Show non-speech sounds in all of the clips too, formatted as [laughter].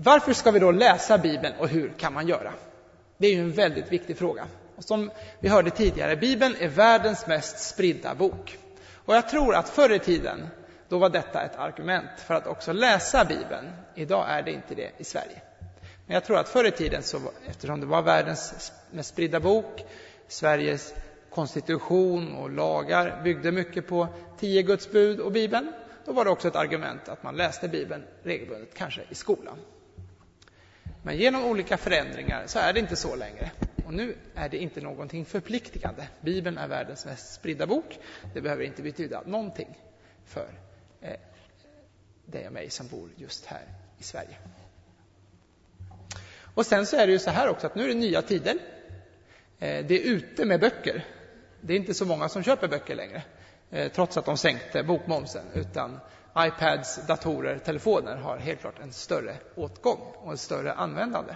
Varför ska vi då läsa Bibeln och hur kan man göra? Det är ju en väldigt viktig fråga. Och som vi hörde tidigare, Bibeln är världens mest spridda bok. Och jag tror att förr i tiden, då var detta ett argument för att också läsa Bibeln. Idag är det inte det i Sverige. Men jag tror att förr i tiden, så, eftersom det var världens mest spridda bok, Sveriges konstitution och lagar byggde mycket på tio Guds bud och Bibeln, då var det också ett argument att man läste Bibeln regelbundet, kanske i skolan. Men genom olika förändringar så är det inte så längre. Och nu är det inte någonting förpliktigande. Bibeln är världens mest spridda bok. Det behöver inte betyda någonting för eh, dig och mig som bor just här i Sverige. Och sen så är det ju så här också att nu är det nya tider. Eh, det är ute med böcker. Det är inte så många som köper böcker längre, eh, trots att de sänkte bokmomsen, utan iPads, datorer, telefoner har helt klart en större åtgång och ett större användande.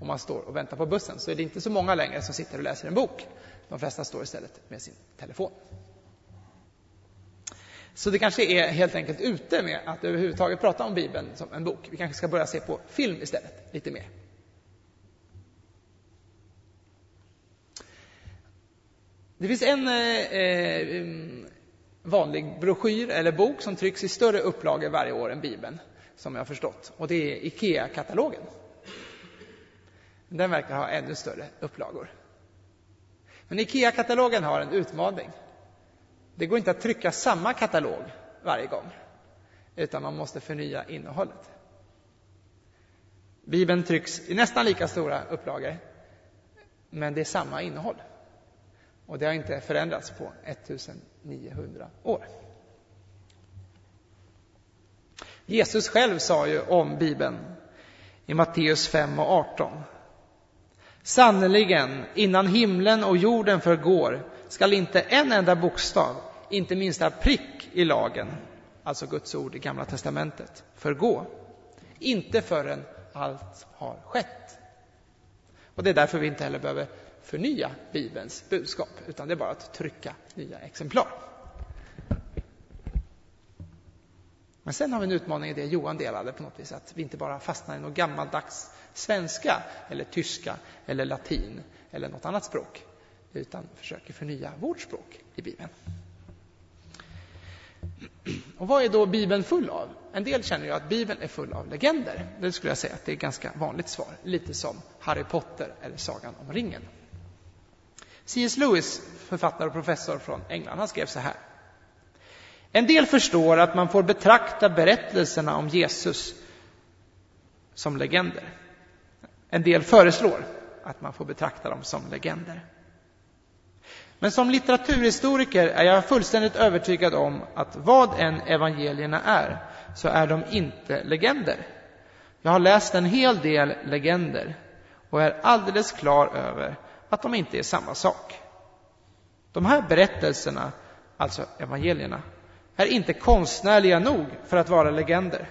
Om man står och väntar på bussen så är det inte så många längre som sitter och läser en bok. De flesta står istället med sin telefon. Så det kanske är helt enkelt ute med att överhuvudtaget prata om Bibeln som en bok. Vi kanske ska börja se på film istället, lite mer. Det finns en eh, eh, vanlig broschyr eller bok som trycks i större upplagor varje år än Bibeln, som jag har förstått. Och det är IKEA-katalogen. Den verkar ha ännu större upplagor. Men IKEA-katalogen har en utmaning. Det går inte att trycka samma katalog varje gång, utan man måste förnya innehållet. Bibeln trycks i nästan lika stora upplagor, men det är samma innehåll. Och det har inte förändrats på 1900 år. Jesus själv sa ju om Bibeln i Matteus 5 och 18. Sannerligen, innan himlen och jorden förgår skall inte en enda bokstav, inte minsta prick i lagen, alltså Guds ord i Gamla testamentet, förgå. Inte förrän allt har skett. Och det är därför vi inte heller behöver förnya Bibelns budskap, utan det är bara att trycka nya exemplar. Men sen har vi en utmaning i det Johan delade på något vis, att vi inte bara fastnar i något gammaldags svenska eller tyska eller latin eller något annat språk, utan försöker förnya vårt språk i Bibeln. Och vad är då Bibeln full av? En del känner ju att Bibeln är full av legender. Det skulle jag säga att det är ett ganska vanligt svar. Lite som Harry Potter eller Sagan om ringen. C.S. Lewis, författare och professor från England, han skrev så här. En del förstår att man får betrakta berättelserna om Jesus som legender. En del föreslår att man får betrakta dem som legender. Men som litteraturhistoriker är jag fullständigt övertygad om att vad än evangelierna är, så är de inte legender. Jag har läst en hel del legender och är alldeles klar över att de inte är samma sak. De här berättelserna, alltså evangelierna, är inte konstnärliga nog för att vara legender.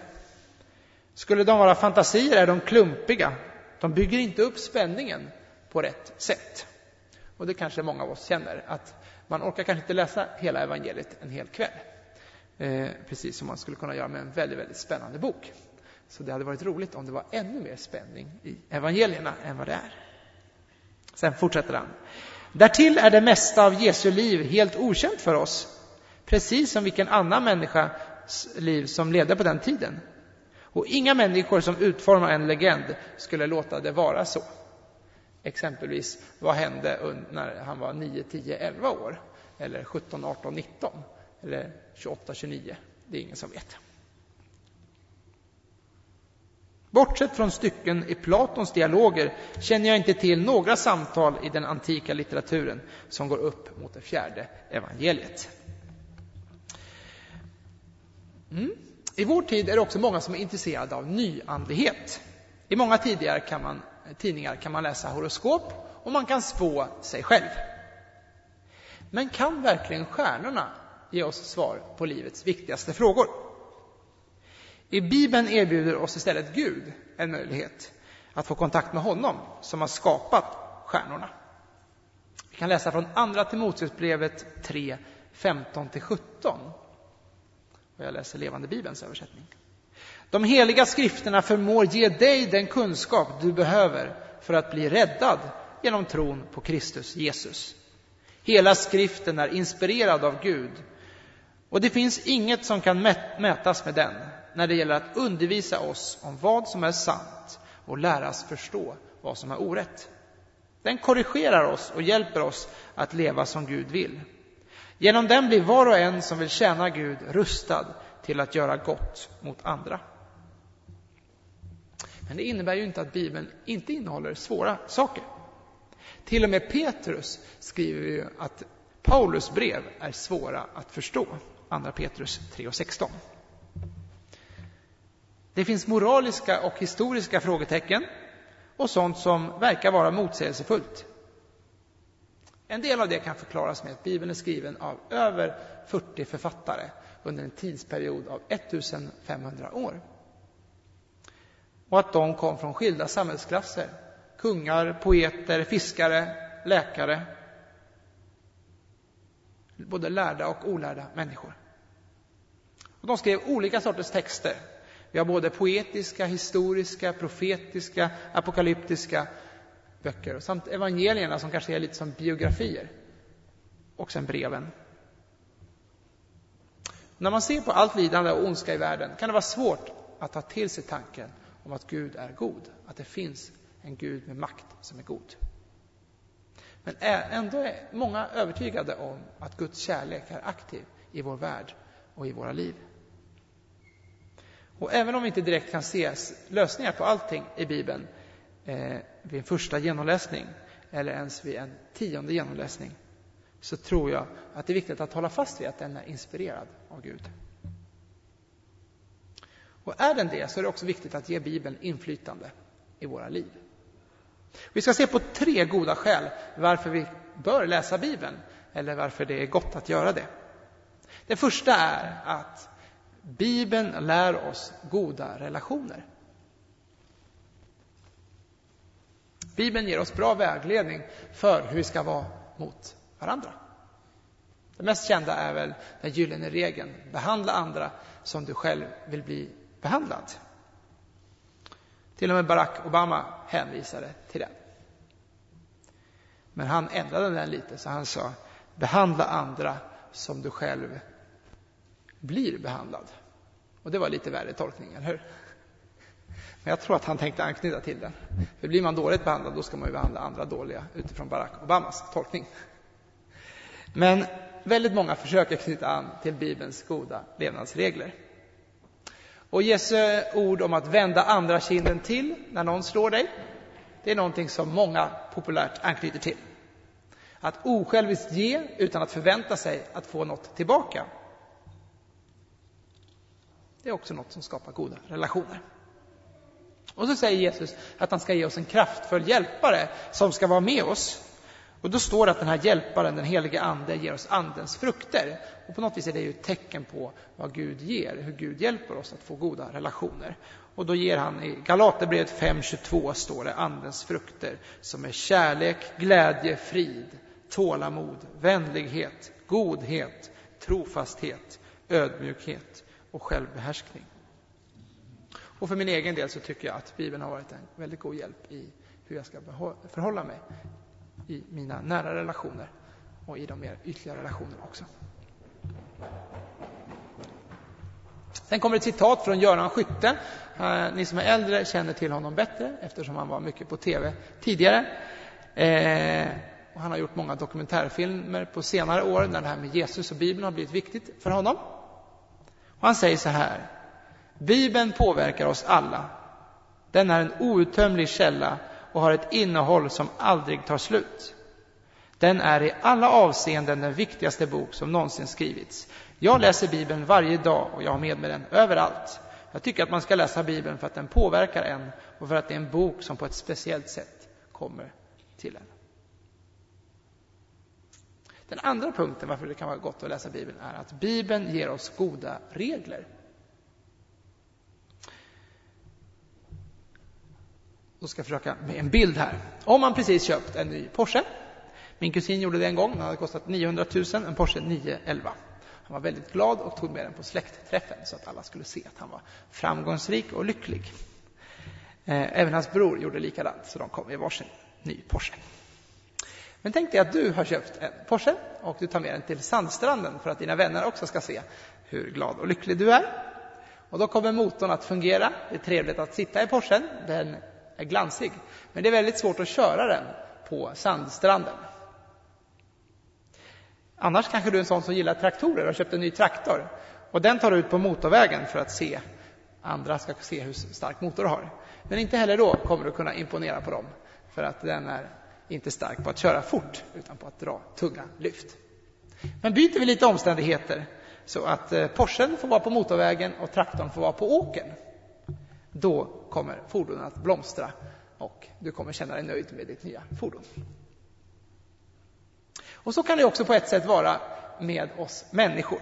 Skulle de vara fantasier är de klumpiga. De bygger inte upp spänningen på rätt sätt. Och det kanske många av oss känner, att man orkar kanske inte läsa hela evangeliet en hel kväll. Eh, precis som man skulle kunna göra med en väldigt, väldigt spännande bok. Så det hade varit roligt om det var ännu mer spänning i evangelierna än vad det är. Sen fortsätter han. Därtill är det mesta av Jesu liv helt okänt för oss, precis som vilken annan människas liv som levde på den tiden. Och inga människor som utformar en legend skulle låta det vara så. Exempelvis, vad hände när han var 9, 10, 11 år? Eller 17, 18, 19? Eller 28, 29? Det är ingen som vet. Bortsett från stycken i Platons dialoger känner jag inte till några samtal i den antika litteraturen som går upp mot det fjärde evangeliet. Mm. I vår tid är det också många som är intresserade av nyandlighet. I många tidigare kan man, tidningar kan man läsa horoskop och man kan spå sig själv. Men kan verkligen stjärnorna ge oss svar på livets viktigaste frågor? I Bibeln erbjuder oss istället Gud en möjlighet att få kontakt med honom som har skapat stjärnorna. Vi kan läsa från Andra Timoteusbrevet 3, 15-17. Och jag läser Levande Bibelns översättning. De heliga skrifterna förmår ge dig den kunskap du behöver för att bli räddad genom tron på Kristus Jesus. Hela skriften är inspirerad av Gud och det finns inget som kan mätas med den när det gäller att undervisa oss om vad som är sant och lära oss förstå vad som är orätt. Den korrigerar oss och hjälper oss att leva som Gud vill. Genom den blir var och en som vill tjäna Gud rustad till att göra gott mot andra. Men det innebär ju inte att Bibeln inte innehåller svåra saker. Till och med Petrus skriver ju att Paulus brev är svåra att förstå. Andra Petrus 3 och 16. Det finns moraliska och historiska frågetecken och sånt som verkar vara motsägelsefullt. En del av det kan förklaras med att Bibeln är skriven av över 40 författare under en tidsperiod av 1500 år. Och att de kom från skilda samhällsklasser. Kungar, poeter, fiskare, läkare. Både lärda och olärda människor. Och de skrev olika sorters texter. Vi har både poetiska, historiska, profetiska, apokalyptiska böcker samt evangelierna som kanske är lite som biografier. Och sen breven. När man ser på allt lidande och ondska i världen kan det vara svårt att ta till sig tanken om att Gud är god, att det finns en Gud med makt som är god. Men ändå är många övertygade om att Guds kärlek är aktiv i vår värld och i våra liv. Och även om vi inte direkt kan se lösningar på allting i Bibeln eh, vid en första genomläsning eller ens vid en tionde genomläsning så tror jag att det är viktigt att hålla fast vid att den är inspirerad av Gud. Och är den det så är det också viktigt att ge Bibeln inflytande i våra liv. Vi ska se på tre goda skäl varför vi bör läsa Bibeln eller varför det är gott att göra det. Det första är att Bibeln lär oss goda relationer. Bibeln ger oss bra vägledning för hur vi ska vara mot varandra. Det mest kända är väl den gyllene regeln, behandla andra som du själv vill bli behandlad. Till och med Barack Obama hänvisade till den. Men han ändrade den lite, så han sa behandla andra som du själv blir behandlad. Och det var lite värre tolkning, eller hur? Men jag tror att han tänkte anknyta till den. För blir man dåligt behandlad, då ska man ju behandla andra dåliga utifrån Barack Obamas tolkning. Men väldigt många försöker knyta an till Bibelns goda levnadsregler. Och Jesu ord om att vända andra kinden till när någon slår dig, det är någonting som många populärt anknyter till. Att osjälviskt ge utan att förvänta sig att få något tillbaka. Det är också något som skapar goda relationer. Och så säger Jesus att han ska ge oss en kraftfull hjälpare som ska vara med oss. Och då står det att den här hjälparen, den helige Ande, ger oss Andens frukter. Och på något vis är det ju ett tecken på vad Gud ger, hur Gud hjälper oss att få goda relationer. Och då ger han i Galaterbrevet 5.22 står det Andens frukter som är kärlek, glädje, frid, tålamod, vänlighet, godhet, trofasthet, ödmjukhet och självbehärskning. Och för min egen del så tycker jag att Bibeln har varit en väldigt god hjälp i hur jag ska förhålla mig i mina nära relationer och i de mer ytliga relationerna också. Sen kommer ett citat från Göran Skytte. Eh, ni som är äldre känner till honom bättre eftersom han var mycket på tv tidigare. Eh, och han har gjort många dokumentärfilmer på senare år när det här med Jesus och Bibeln har blivit viktigt för honom. Och han säger så här. Bibeln påverkar oss alla. Den är en outtömlig källa och har ett innehåll som aldrig tar slut. Den är i alla avseenden den viktigaste bok som någonsin skrivits. Jag läser Bibeln varje dag och jag har med mig den överallt. Jag tycker att man ska läsa Bibeln för att den påverkar en och för att det är en bok som på ett speciellt sätt kommer till en. Den andra punkten varför det kan vara gott att läsa Bibeln är att Bibeln ger oss goda regler. Då ska jag försöka med en bild här. Om man precis köpt en ny Porsche. Min kusin gjorde det en gång. Den hade kostat 900 000, en Porsche 911. Han var väldigt glad och tog med den på släktträffen så att alla skulle se att han var framgångsrik och lycklig. Eh, även hans bror gjorde likadant, så de kom i varsin ny Porsche. Men tänk dig att du har köpt en Porsche och du tar med den till Sandstranden för att dina vänner också ska se hur glad och lycklig du är. Och då kommer motorn att fungera. Det är trevligt att sitta i Porschen. Den är glansig. Men det är väldigt svårt att köra den på sandstranden. Annars kanske du är en sån som gillar traktorer och har köpt en ny traktor. Och den tar du ut på motorvägen för att se andra ska se hur stark motor du har. Men inte heller då kommer du kunna imponera på dem. För att den är inte stark på att köra fort, utan på att dra tunga lyft. Men byter vi lite omständigheter så att eh, Porschen får vara på motorvägen och traktorn får vara på åken. Då kommer fordonen att blomstra och du kommer känna dig nöjd med ditt nya fordon. Och så kan det också på ett sätt vara med oss människor.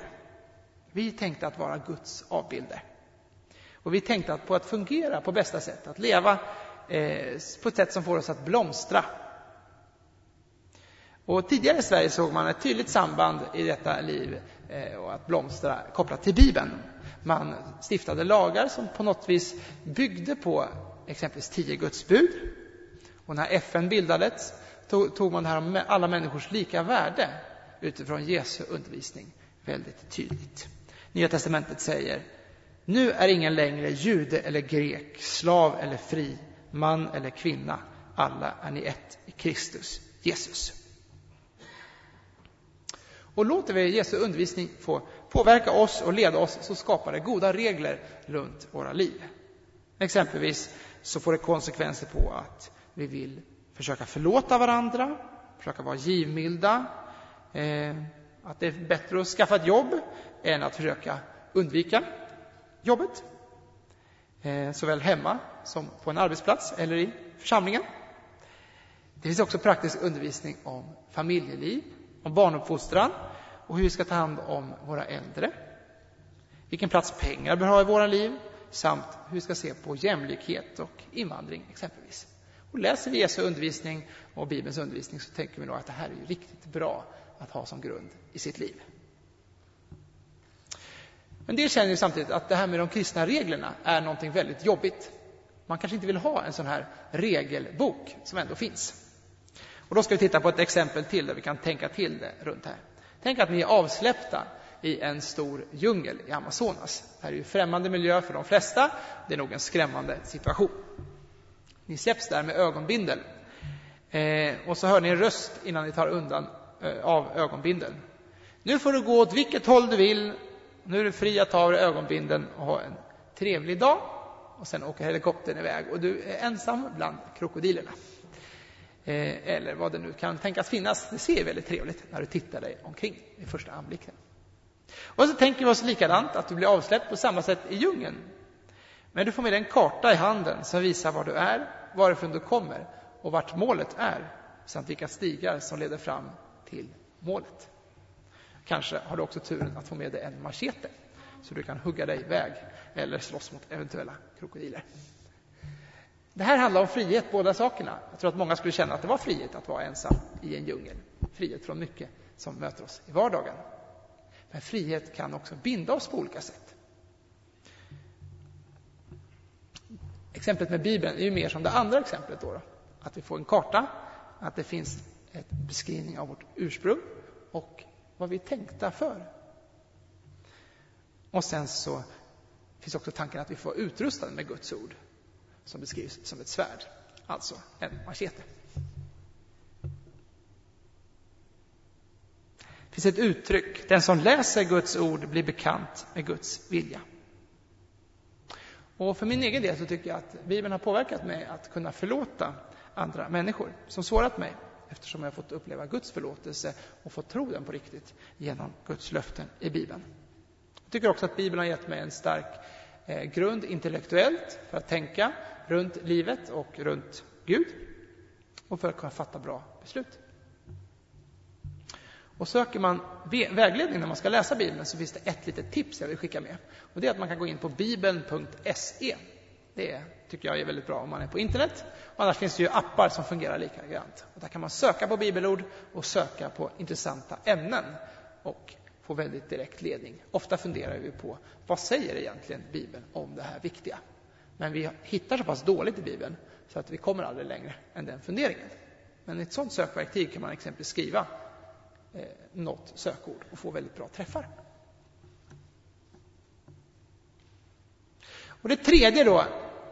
Vi tänkte att vara Guds avbilder. Och vi tänkte att på att fungera på bästa sätt, att leva eh, på ett sätt som får oss att blomstra. Och tidigare i Sverige såg man ett tydligt samband i detta liv eh, och att blomstra kopplat till Bibeln. Man stiftade lagar som på något vis byggde på exempelvis tio Guds bud. Och när FN bildades tog man det här om alla människors lika värde utifrån Jesu undervisning väldigt tydligt. Nya testamentet säger nu är ingen längre jude eller grek, slav eller fri, man eller kvinna. Alla är ni ett i Kristus Jesus. Och låter vi Jesu undervisning få påverka oss och leda oss så skapar det goda regler runt våra liv. Exempelvis så får det konsekvenser på att vi vill försöka förlåta varandra, försöka vara givmilda, eh, att det är bättre att skaffa ett jobb än att försöka undvika jobbet. Eh, såväl hemma som på en arbetsplats eller i församlingen. Det finns också praktisk undervisning om familjeliv, om barnuppfostran och hur vi ska ta hand om våra äldre. Vilken plats pengar bör ha i våra liv samt hur vi ska se på jämlikhet och invandring exempelvis. Och läser vi Jesu undervisning och Bibelns undervisning så tänker vi nog att det här är ju riktigt bra att ha som grund i sitt liv. Men det känner ju samtidigt att det här med de kristna reglerna är någonting väldigt jobbigt. Man kanske inte vill ha en sån här regelbok som ändå finns. Och då ska vi titta på ett exempel till där vi kan tänka till det runt här. Tänk att ni är avsläppta i en stor djungel i Amazonas. Det här är ju främmande miljö för de flesta. Det är nog en skrämmande situation. Ni släpps där med ögonbindel. Eh, och så hör ni en röst innan ni tar undan eh, av ögonbindeln. Nu får du gå åt vilket håll du vill. Nu är du fri att ta av dig ögonbindeln och ha en trevlig dag. Och sen åker helikoptern iväg och du är ensam bland krokodilerna. Eh, eller vad det nu kan tänkas finnas. Det ser väldigt trevligt när du tittar dig omkring i första anblicken. Och så tänker vi oss likadant, att du blir avsläppt på samma sätt i djungeln. Men du får med dig en karta i handen som visar var du är, varifrån du kommer och vart målet är samt vilka stigar som leder fram till målet. Kanske har du också turen att få med dig en machete så du kan hugga dig iväg eller slåss mot eventuella krokodiler. Det här handlar om frihet, båda sakerna. Jag tror att många skulle känna att det var frihet att vara ensam i en djungel. Frihet från mycket som möter oss i vardagen. Men frihet kan också binda oss på olika sätt. Exemplet med Bibeln är ju mer som det andra exemplet. Då, då. Att vi får en karta, att det finns en beskrivning av vårt ursprung och vad vi är tänkta för. Och sen så finns också tanken att vi får vara utrustade med Guds ord som beskrivs som ett svärd, alltså en machete. Det finns ett uttryck, den som läser Guds ord blir bekant med Guds vilja. Och för min egen del så tycker jag att Bibeln har påverkat mig att kunna förlåta andra människor som sårat mig eftersom jag fått uppleva Guds förlåtelse och fått tro den på riktigt genom Guds löften i Bibeln. Jag tycker också att Bibeln har gett mig en stark eh, grund intellektuellt för att tänka runt livet och runt Gud och för att kunna fatta bra beslut. Och söker man vägledning när man ska läsa Bibeln så finns det ett litet tips jag vill skicka med. Och det är att man kan gå in på bibeln.se. Det tycker jag är väldigt bra om man är på internet. Och annars finns det ju appar som fungerar likadant. Och där kan man söka på bibelord och söka på intressanta ämnen. Och få väldigt direkt ledning. Ofta funderar vi på vad säger egentligen Bibeln om det här viktiga? Men vi hittar så pass dåligt i Bibeln så att vi kommer aldrig längre än den funderingen. Men i ett sådant sökverktyg kan man exempelvis skriva eh, något sökord och få väldigt bra träffar. Och det tredje då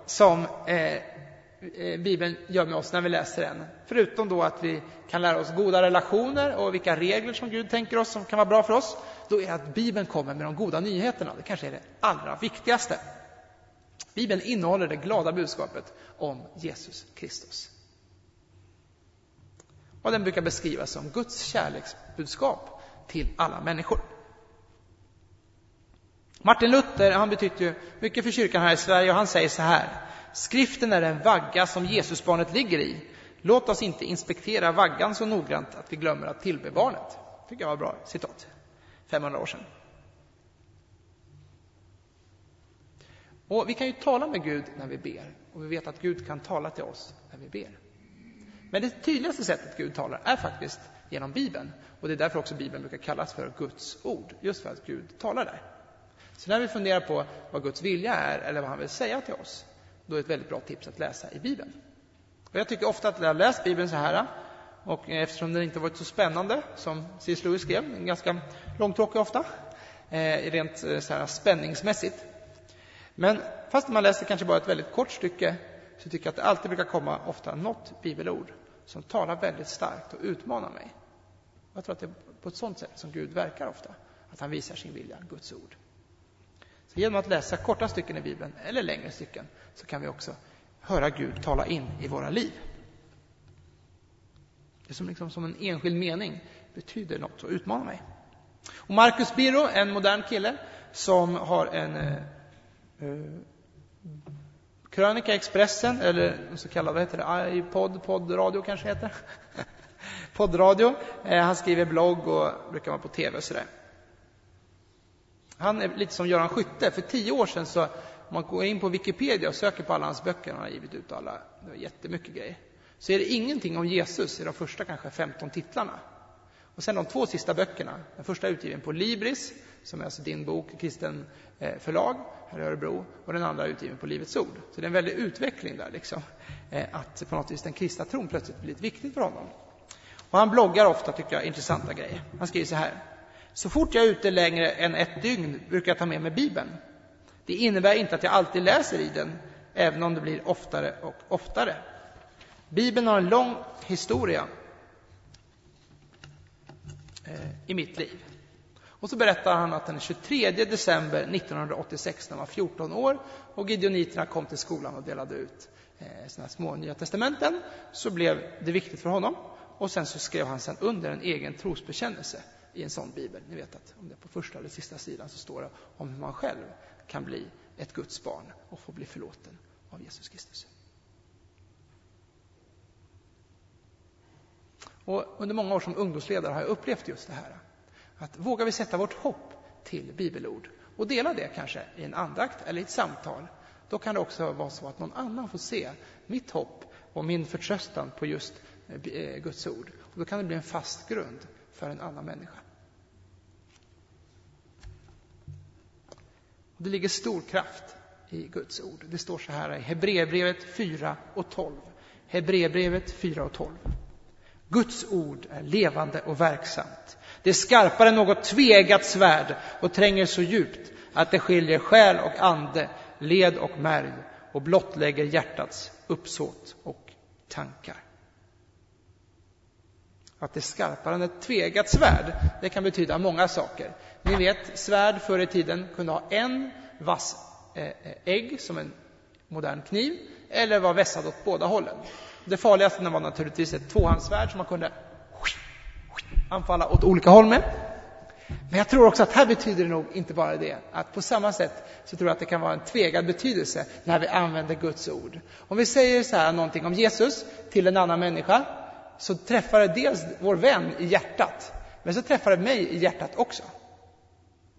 som eh, eh, Bibeln gör med oss när vi läser den, förutom då att vi kan lära oss goda relationer och vilka regler som Gud tänker oss som kan vara bra för oss, då är att Bibeln kommer med de goda nyheterna. Det kanske är det allra viktigaste. Bibeln innehåller det glada budskapet om Jesus Kristus. Och den brukar beskrivas som Guds kärleksbudskap till alla människor. Martin Luther han betytt ju mycket för kyrkan här i Sverige och han säger så här. Skriften är en vagga som Jesusbarnet ligger i. Låt oss inte inspektera vaggan så noggrant att vi glömmer att tillbe barnet. tycker jag var bra citat. 500 år sedan. Och vi kan ju tala med Gud när vi ber och vi vet att Gud kan tala till oss när vi ber. Men det tydligaste sättet Gud talar är faktiskt genom Bibeln. Och det är därför också Bibeln brukar kallas för Guds ord, just för att Gud talar där. Så när vi funderar på vad Guds vilja är eller vad han vill säga till oss, då är det ett väldigt bra tips att läsa i Bibeln. Och jag tycker ofta att jag har läst Bibeln så här, och eftersom den inte varit så spännande som C.S. Lewis skrev, ganska långtråkig ofta, eh, rent eh, så här spänningsmässigt. Men fast man läser kanske bara ett väldigt kort stycke så tycker jag att det alltid brukar komma ofta något bibelord som talar väldigt starkt och utmanar mig. Jag tror att det är på ett sådant sätt som Gud verkar ofta, att han visar sin vilja, Guds ord. Så genom att läsa korta stycken i Bibeln, eller längre stycken, så kan vi också höra Gud tala in i våra liv. Det som, liksom, som en enskild mening betyder något och utmanar mig. Och Marcus Birro, en modern kille som har en eh, Eh, krönika Expressen, eller så kallad, vad heter det, ah, iPod, poddradio kanske heter. [laughs] poddradio. Eh, han skriver blogg och brukar vara på tv och sådär. Han är lite som Göran Skytte. För tio år sedan så, om man går in på Wikipedia och söker på alla hans böcker, han har givit ut alla, det var jättemycket grejer, så är det ingenting om Jesus i de första kanske 15 titlarna. Och sen de två sista böckerna, den första är utgiven på Libris, som är alltså din bok, kristen eh, förlag här i Örebro, och den andra är utgiven på Livets Ord. Så det är en väldig utveckling där, liksom. Eh, att på något vis den kristna tron plötsligt blivit viktig för honom. Och han bloggar ofta, tycker jag, intressanta grejer. Han skriver så här. Så fort jag är ute längre än ett dygn brukar jag ta med mig Bibeln. Det innebär inte att jag alltid läser i den, även om det blir oftare och oftare. Bibeln har en lång historia eh, i mitt liv. Och så berättar han att den 23 december 1986, när han var 14 år, och gideoniterna kom till skolan och delade ut eh, små Nya Testamenten, så blev det viktigt för honom. Och sen så skrev han sen under en egen trosbekännelse i en sån bibel. Ni vet att om det på första eller sista sidan så står det om hur man själv kan bli ett Guds barn och få bli förlåten av Jesus Kristus. Och under många år som ungdomsledare har jag upplevt just det här. Att vågar vi sätta vårt hopp till bibelord och dela det kanske i en andakt eller i ett samtal, då kan det också vara så att någon annan får se mitt hopp och min förtröstan på just eh, Guds ord. Och då kan det bli en fast grund för en annan människa. Det ligger stor kraft i Guds ord. Det står så här i Hebreerbrevet 4 och 12. Hebreerbrevet 4 och 12. Guds ord är levande och verksamt. Det är skarpare än något tvegat svärd och tränger så djupt att det skiljer själ och ande, led och märg och blottlägger hjärtats uppsåt och tankar. Att det är skarpare än ett tvegat svärd, det kan betyda många saker. Ni vet, svärd förr i tiden kunde ha en vass eh, eh, ägg som en modern kniv, eller var vässad åt båda hållen. Det farligaste var naturligtvis ett tvåhandssvärd som man kunde anfalla åt olika håll med. Men jag tror också att här betyder det nog inte bara det, att på samma sätt så tror jag att det kan vara en tvegad betydelse när vi använder Guds ord. Om vi säger så här någonting om Jesus till en annan människa, så träffar det dels vår vän i hjärtat, men så träffar det mig i hjärtat också.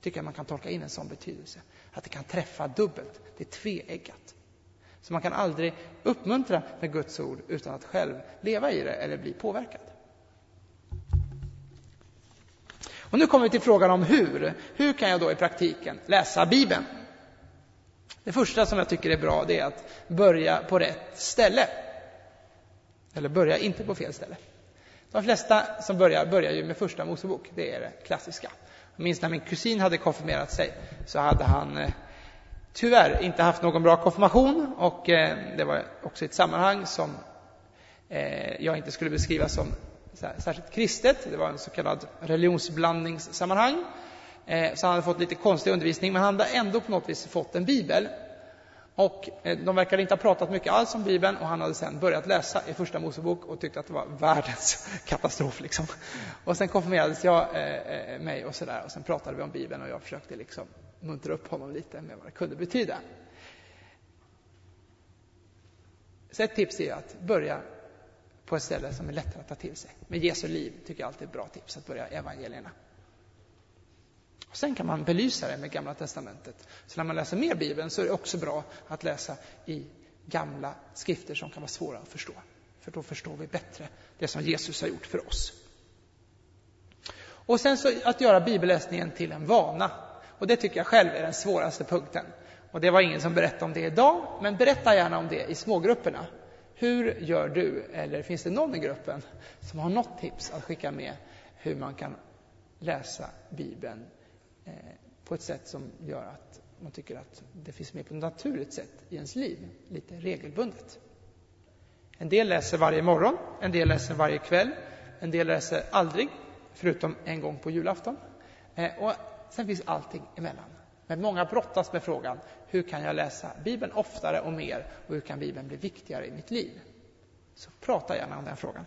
Tycker jag man kan tolka in en sån betydelse. Att det kan träffa dubbelt. Det är tveeggat. Så man kan aldrig uppmuntra med Guds ord utan att själv leva i det eller bli påverkad. Och nu kommer vi till frågan om hur. Hur kan jag då i praktiken läsa Bibeln? Det första som jag tycker är bra det är att börja på rätt ställe. Eller börja inte på fel ställe. De flesta som börjar, börjar ju med första Mosebok. Det är det klassiska. Jag minns när min kusin hade konfirmerat sig så hade han eh, tyvärr inte haft någon bra konfirmation och eh, det var också ett sammanhang som eh, jag inte skulle beskriva som särskilt kristet. Det var en så kallad religionsblandningssammanhang. Eh, så han hade fått lite konstig undervisning, men han hade ändå på något vis fått en bibel. Och eh, de verkade inte ha pratat mycket alls om Bibeln och han hade sen börjat läsa i Första Mosebok och tyckte att det var världens [laughs] katastrof. Liksom. Och sen konfirmerades jag eh, eh, mig och sådär och sen pratade vi om Bibeln och jag försökte liksom muntra upp honom lite med vad det kunde betyda. Så ett tips är att börja på ett ställe som är lättare att ta till sig. Med Jesu liv tycker jag alltid är ett bra tips att börja evangelierna. Och sen kan man belysa det med Gamla Testamentet. Så när man läser mer Bibeln så är det också bra att läsa i gamla skrifter som kan vara svåra att förstå. För då förstår vi bättre det som Jesus har gjort för oss. Och sen så att göra bibelläsningen till en vana. Och det tycker jag själv är den svåraste punkten. Och det var ingen som berättade om det idag, men berätta gärna om det i smågrupperna. Hur gör du, eller finns det någon i gruppen som har något tips att skicka med hur man kan läsa Bibeln Eh, på ett sätt som gör att man tycker att det finns med på ett naturligt sätt i ens liv, lite regelbundet. En del läser varje morgon, en del läser varje kväll, en del läser aldrig, förutom en gång på julafton. Eh, och sen finns allting emellan. Men många brottas med frågan, hur kan jag läsa Bibeln oftare och mer och hur kan Bibeln bli viktigare i mitt liv? Så prata gärna om den frågan.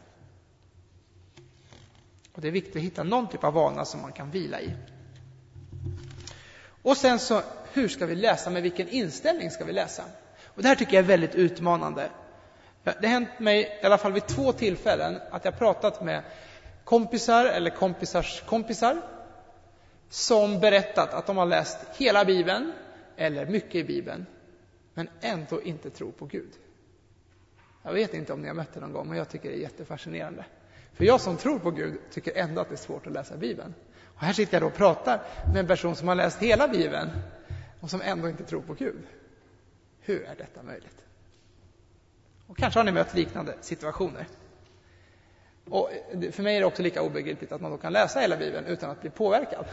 Och Det är viktigt att hitta någon typ av vana som man kan vila i. Och sen så, hur ska vi läsa? Med vilken inställning ska vi läsa? Och det här tycker jag är väldigt utmanande. Det har hänt mig, i alla fall vid två tillfällen, att jag pratat med kompisar eller kompisars kompisar som berättat att de har läst hela Bibeln, eller mycket i Bibeln, men ändå inte tror på Gud. Jag vet inte om ni har mött det någon gång, men jag tycker det är jättefascinerande. För jag som tror på Gud tycker ändå att det är svårt att läsa Bibeln. Och här sitter jag och pratar med en person som har läst hela Bibeln och som ändå inte tror på Gud. Hur är detta möjligt? Och kanske har ni mött liknande situationer. Och för mig är det också lika obegripligt att man då kan läsa hela Bibeln utan att bli påverkad.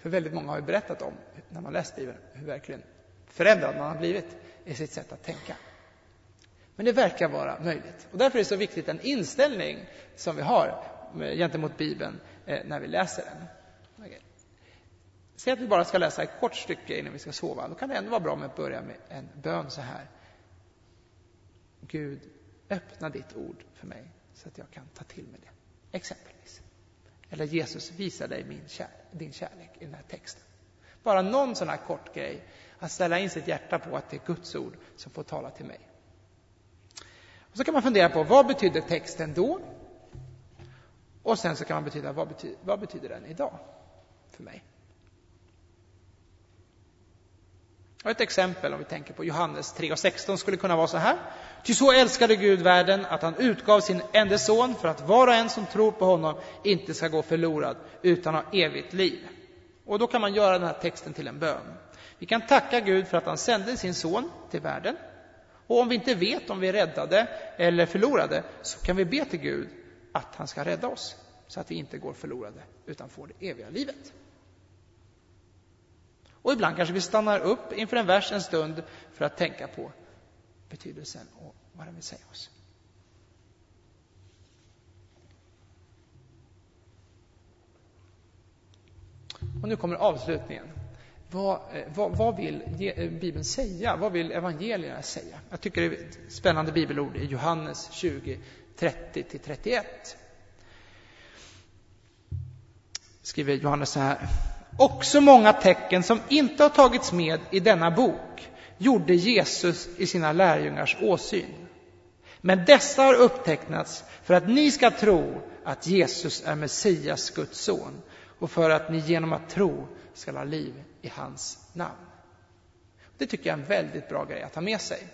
För väldigt många har ju berättat om, när man läst Bibeln, hur verkligen förändrad man har blivit i sitt sätt att tänka. Men det verkar vara möjligt. Och därför är det så viktigt den inställning som vi har gentemot Bibeln eh, när vi läser den. Säg att vi bara ska läsa ett kort stycke innan vi ska sova. Då kan det ändå vara bra med att börja med en bön så här. Gud, öppna ditt ord för mig så att jag kan ta till mig det. Exempelvis. Eller Jesus, visa dig min kär, din kärlek i den här texten. Bara någon sån här kort grej. Att ställa in sitt hjärta på att det är Guds ord som får tala till mig. Och så kan man fundera på vad betyder texten då? Och sen så kan man betyda vad, betyder, vad betyder den idag för mig? Och ett exempel om vi tänker på Johannes 3.16, skulle kunna vara så här. Ty så älskade Gud världen att han utgav sin enda son för att var och en som tror på honom inte ska gå förlorad utan ha evigt liv. Och då kan man göra den här texten till en bön. Vi kan tacka Gud för att han sände sin son till världen. Och om vi inte vet om vi är räddade eller förlorade så kan vi be till Gud att han ska rädda oss så att vi inte går förlorade utan får det eviga livet. Och ibland kanske vi stannar upp inför en vers en stund för att tänka på betydelsen och vad den vill säga oss. Och nu kommer avslutningen. Vad, eh, vad, vad, vill eh, Bibeln säga? Vad vill evangelierna säga? Jag tycker det är ett spännande bibelord i Johannes 20, 30-31. Skriver Johannes så här. Också många tecken som inte har tagits med i denna bok gjorde Jesus i sina lärjungars åsyn. Men dessa har upptecknats för att ni ska tro att Jesus är Messias, Guds son, och för att ni genom att tro ska ha liv i hans namn. Det tycker jag är en väldigt bra grej att ha med sig.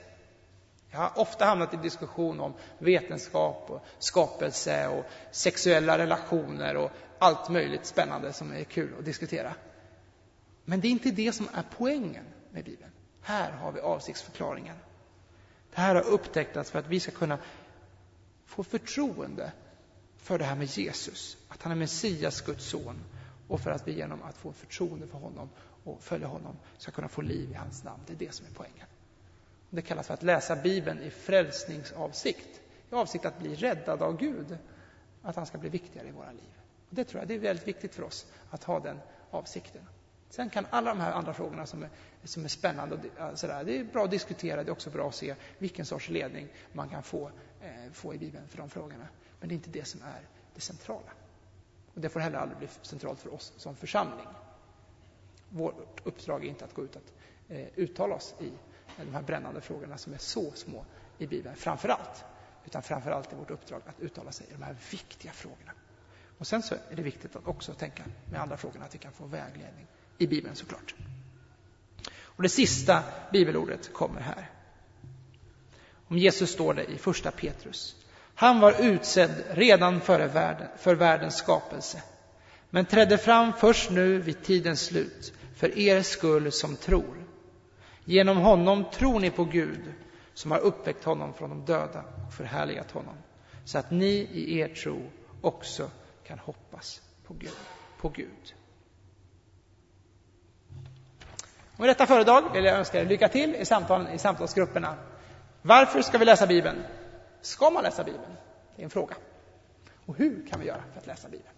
Jag har ofta hamnat i diskussion om vetenskap och skapelse och sexuella relationer och allt möjligt spännande som är kul att diskutera. Men det är inte det som är poängen med Bibeln. Här har vi avsiktsförklaringen. Det här har upptecknats för att vi ska kunna få förtroende för det här med Jesus, att han är Messias, Guds son, och för att vi genom att få förtroende för honom och följa honom ska kunna få liv i hans namn. Det är det som är poängen. Det kallas för att läsa Bibeln i frälsningsavsikt, i avsikt att bli räddad av Gud, att han ska bli viktigare i våra liv. Och det tror jag det är väldigt viktigt för oss att ha den avsikten. Sen kan alla de här andra frågorna som är, som är spännande, och sådär, det är bra att diskutera, det är också bra att se vilken sorts ledning man kan få, eh, få i Bibeln för de frågorna. Men det är inte det som är det centrala. Och det får heller aldrig bli centralt för oss som församling. Vårt uppdrag är inte att gå ut och eh, uttala oss i de här brännande frågorna som är så små i Bibeln, framför allt. Utan framför allt är vårt uppdrag att uttala sig i de här viktiga frågorna. Och sen så är det viktigt att också tänka med andra frågorna, att vi kan få vägledning i Bibeln såklart. Och det sista bibelordet kommer här. Om Jesus står det i första Petrus. Han var utsedd redan före världen, för världens skapelse, men trädde fram först nu vid tidens slut, för er skull som tror. Genom honom tror ni på Gud, som har uppväckt honom från de döda och förhärligat honom, så att ni i er tro också kan hoppas på Gud. På Gud. Och med detta föredrag vill jag önska er lycka till i samtalen i samtalsgrupperna. Varför ska vi läsa Bibeln? Ska man läsa Bibeln? Det är en fråga. Och hur kan vi göra för att läsa Bibeln?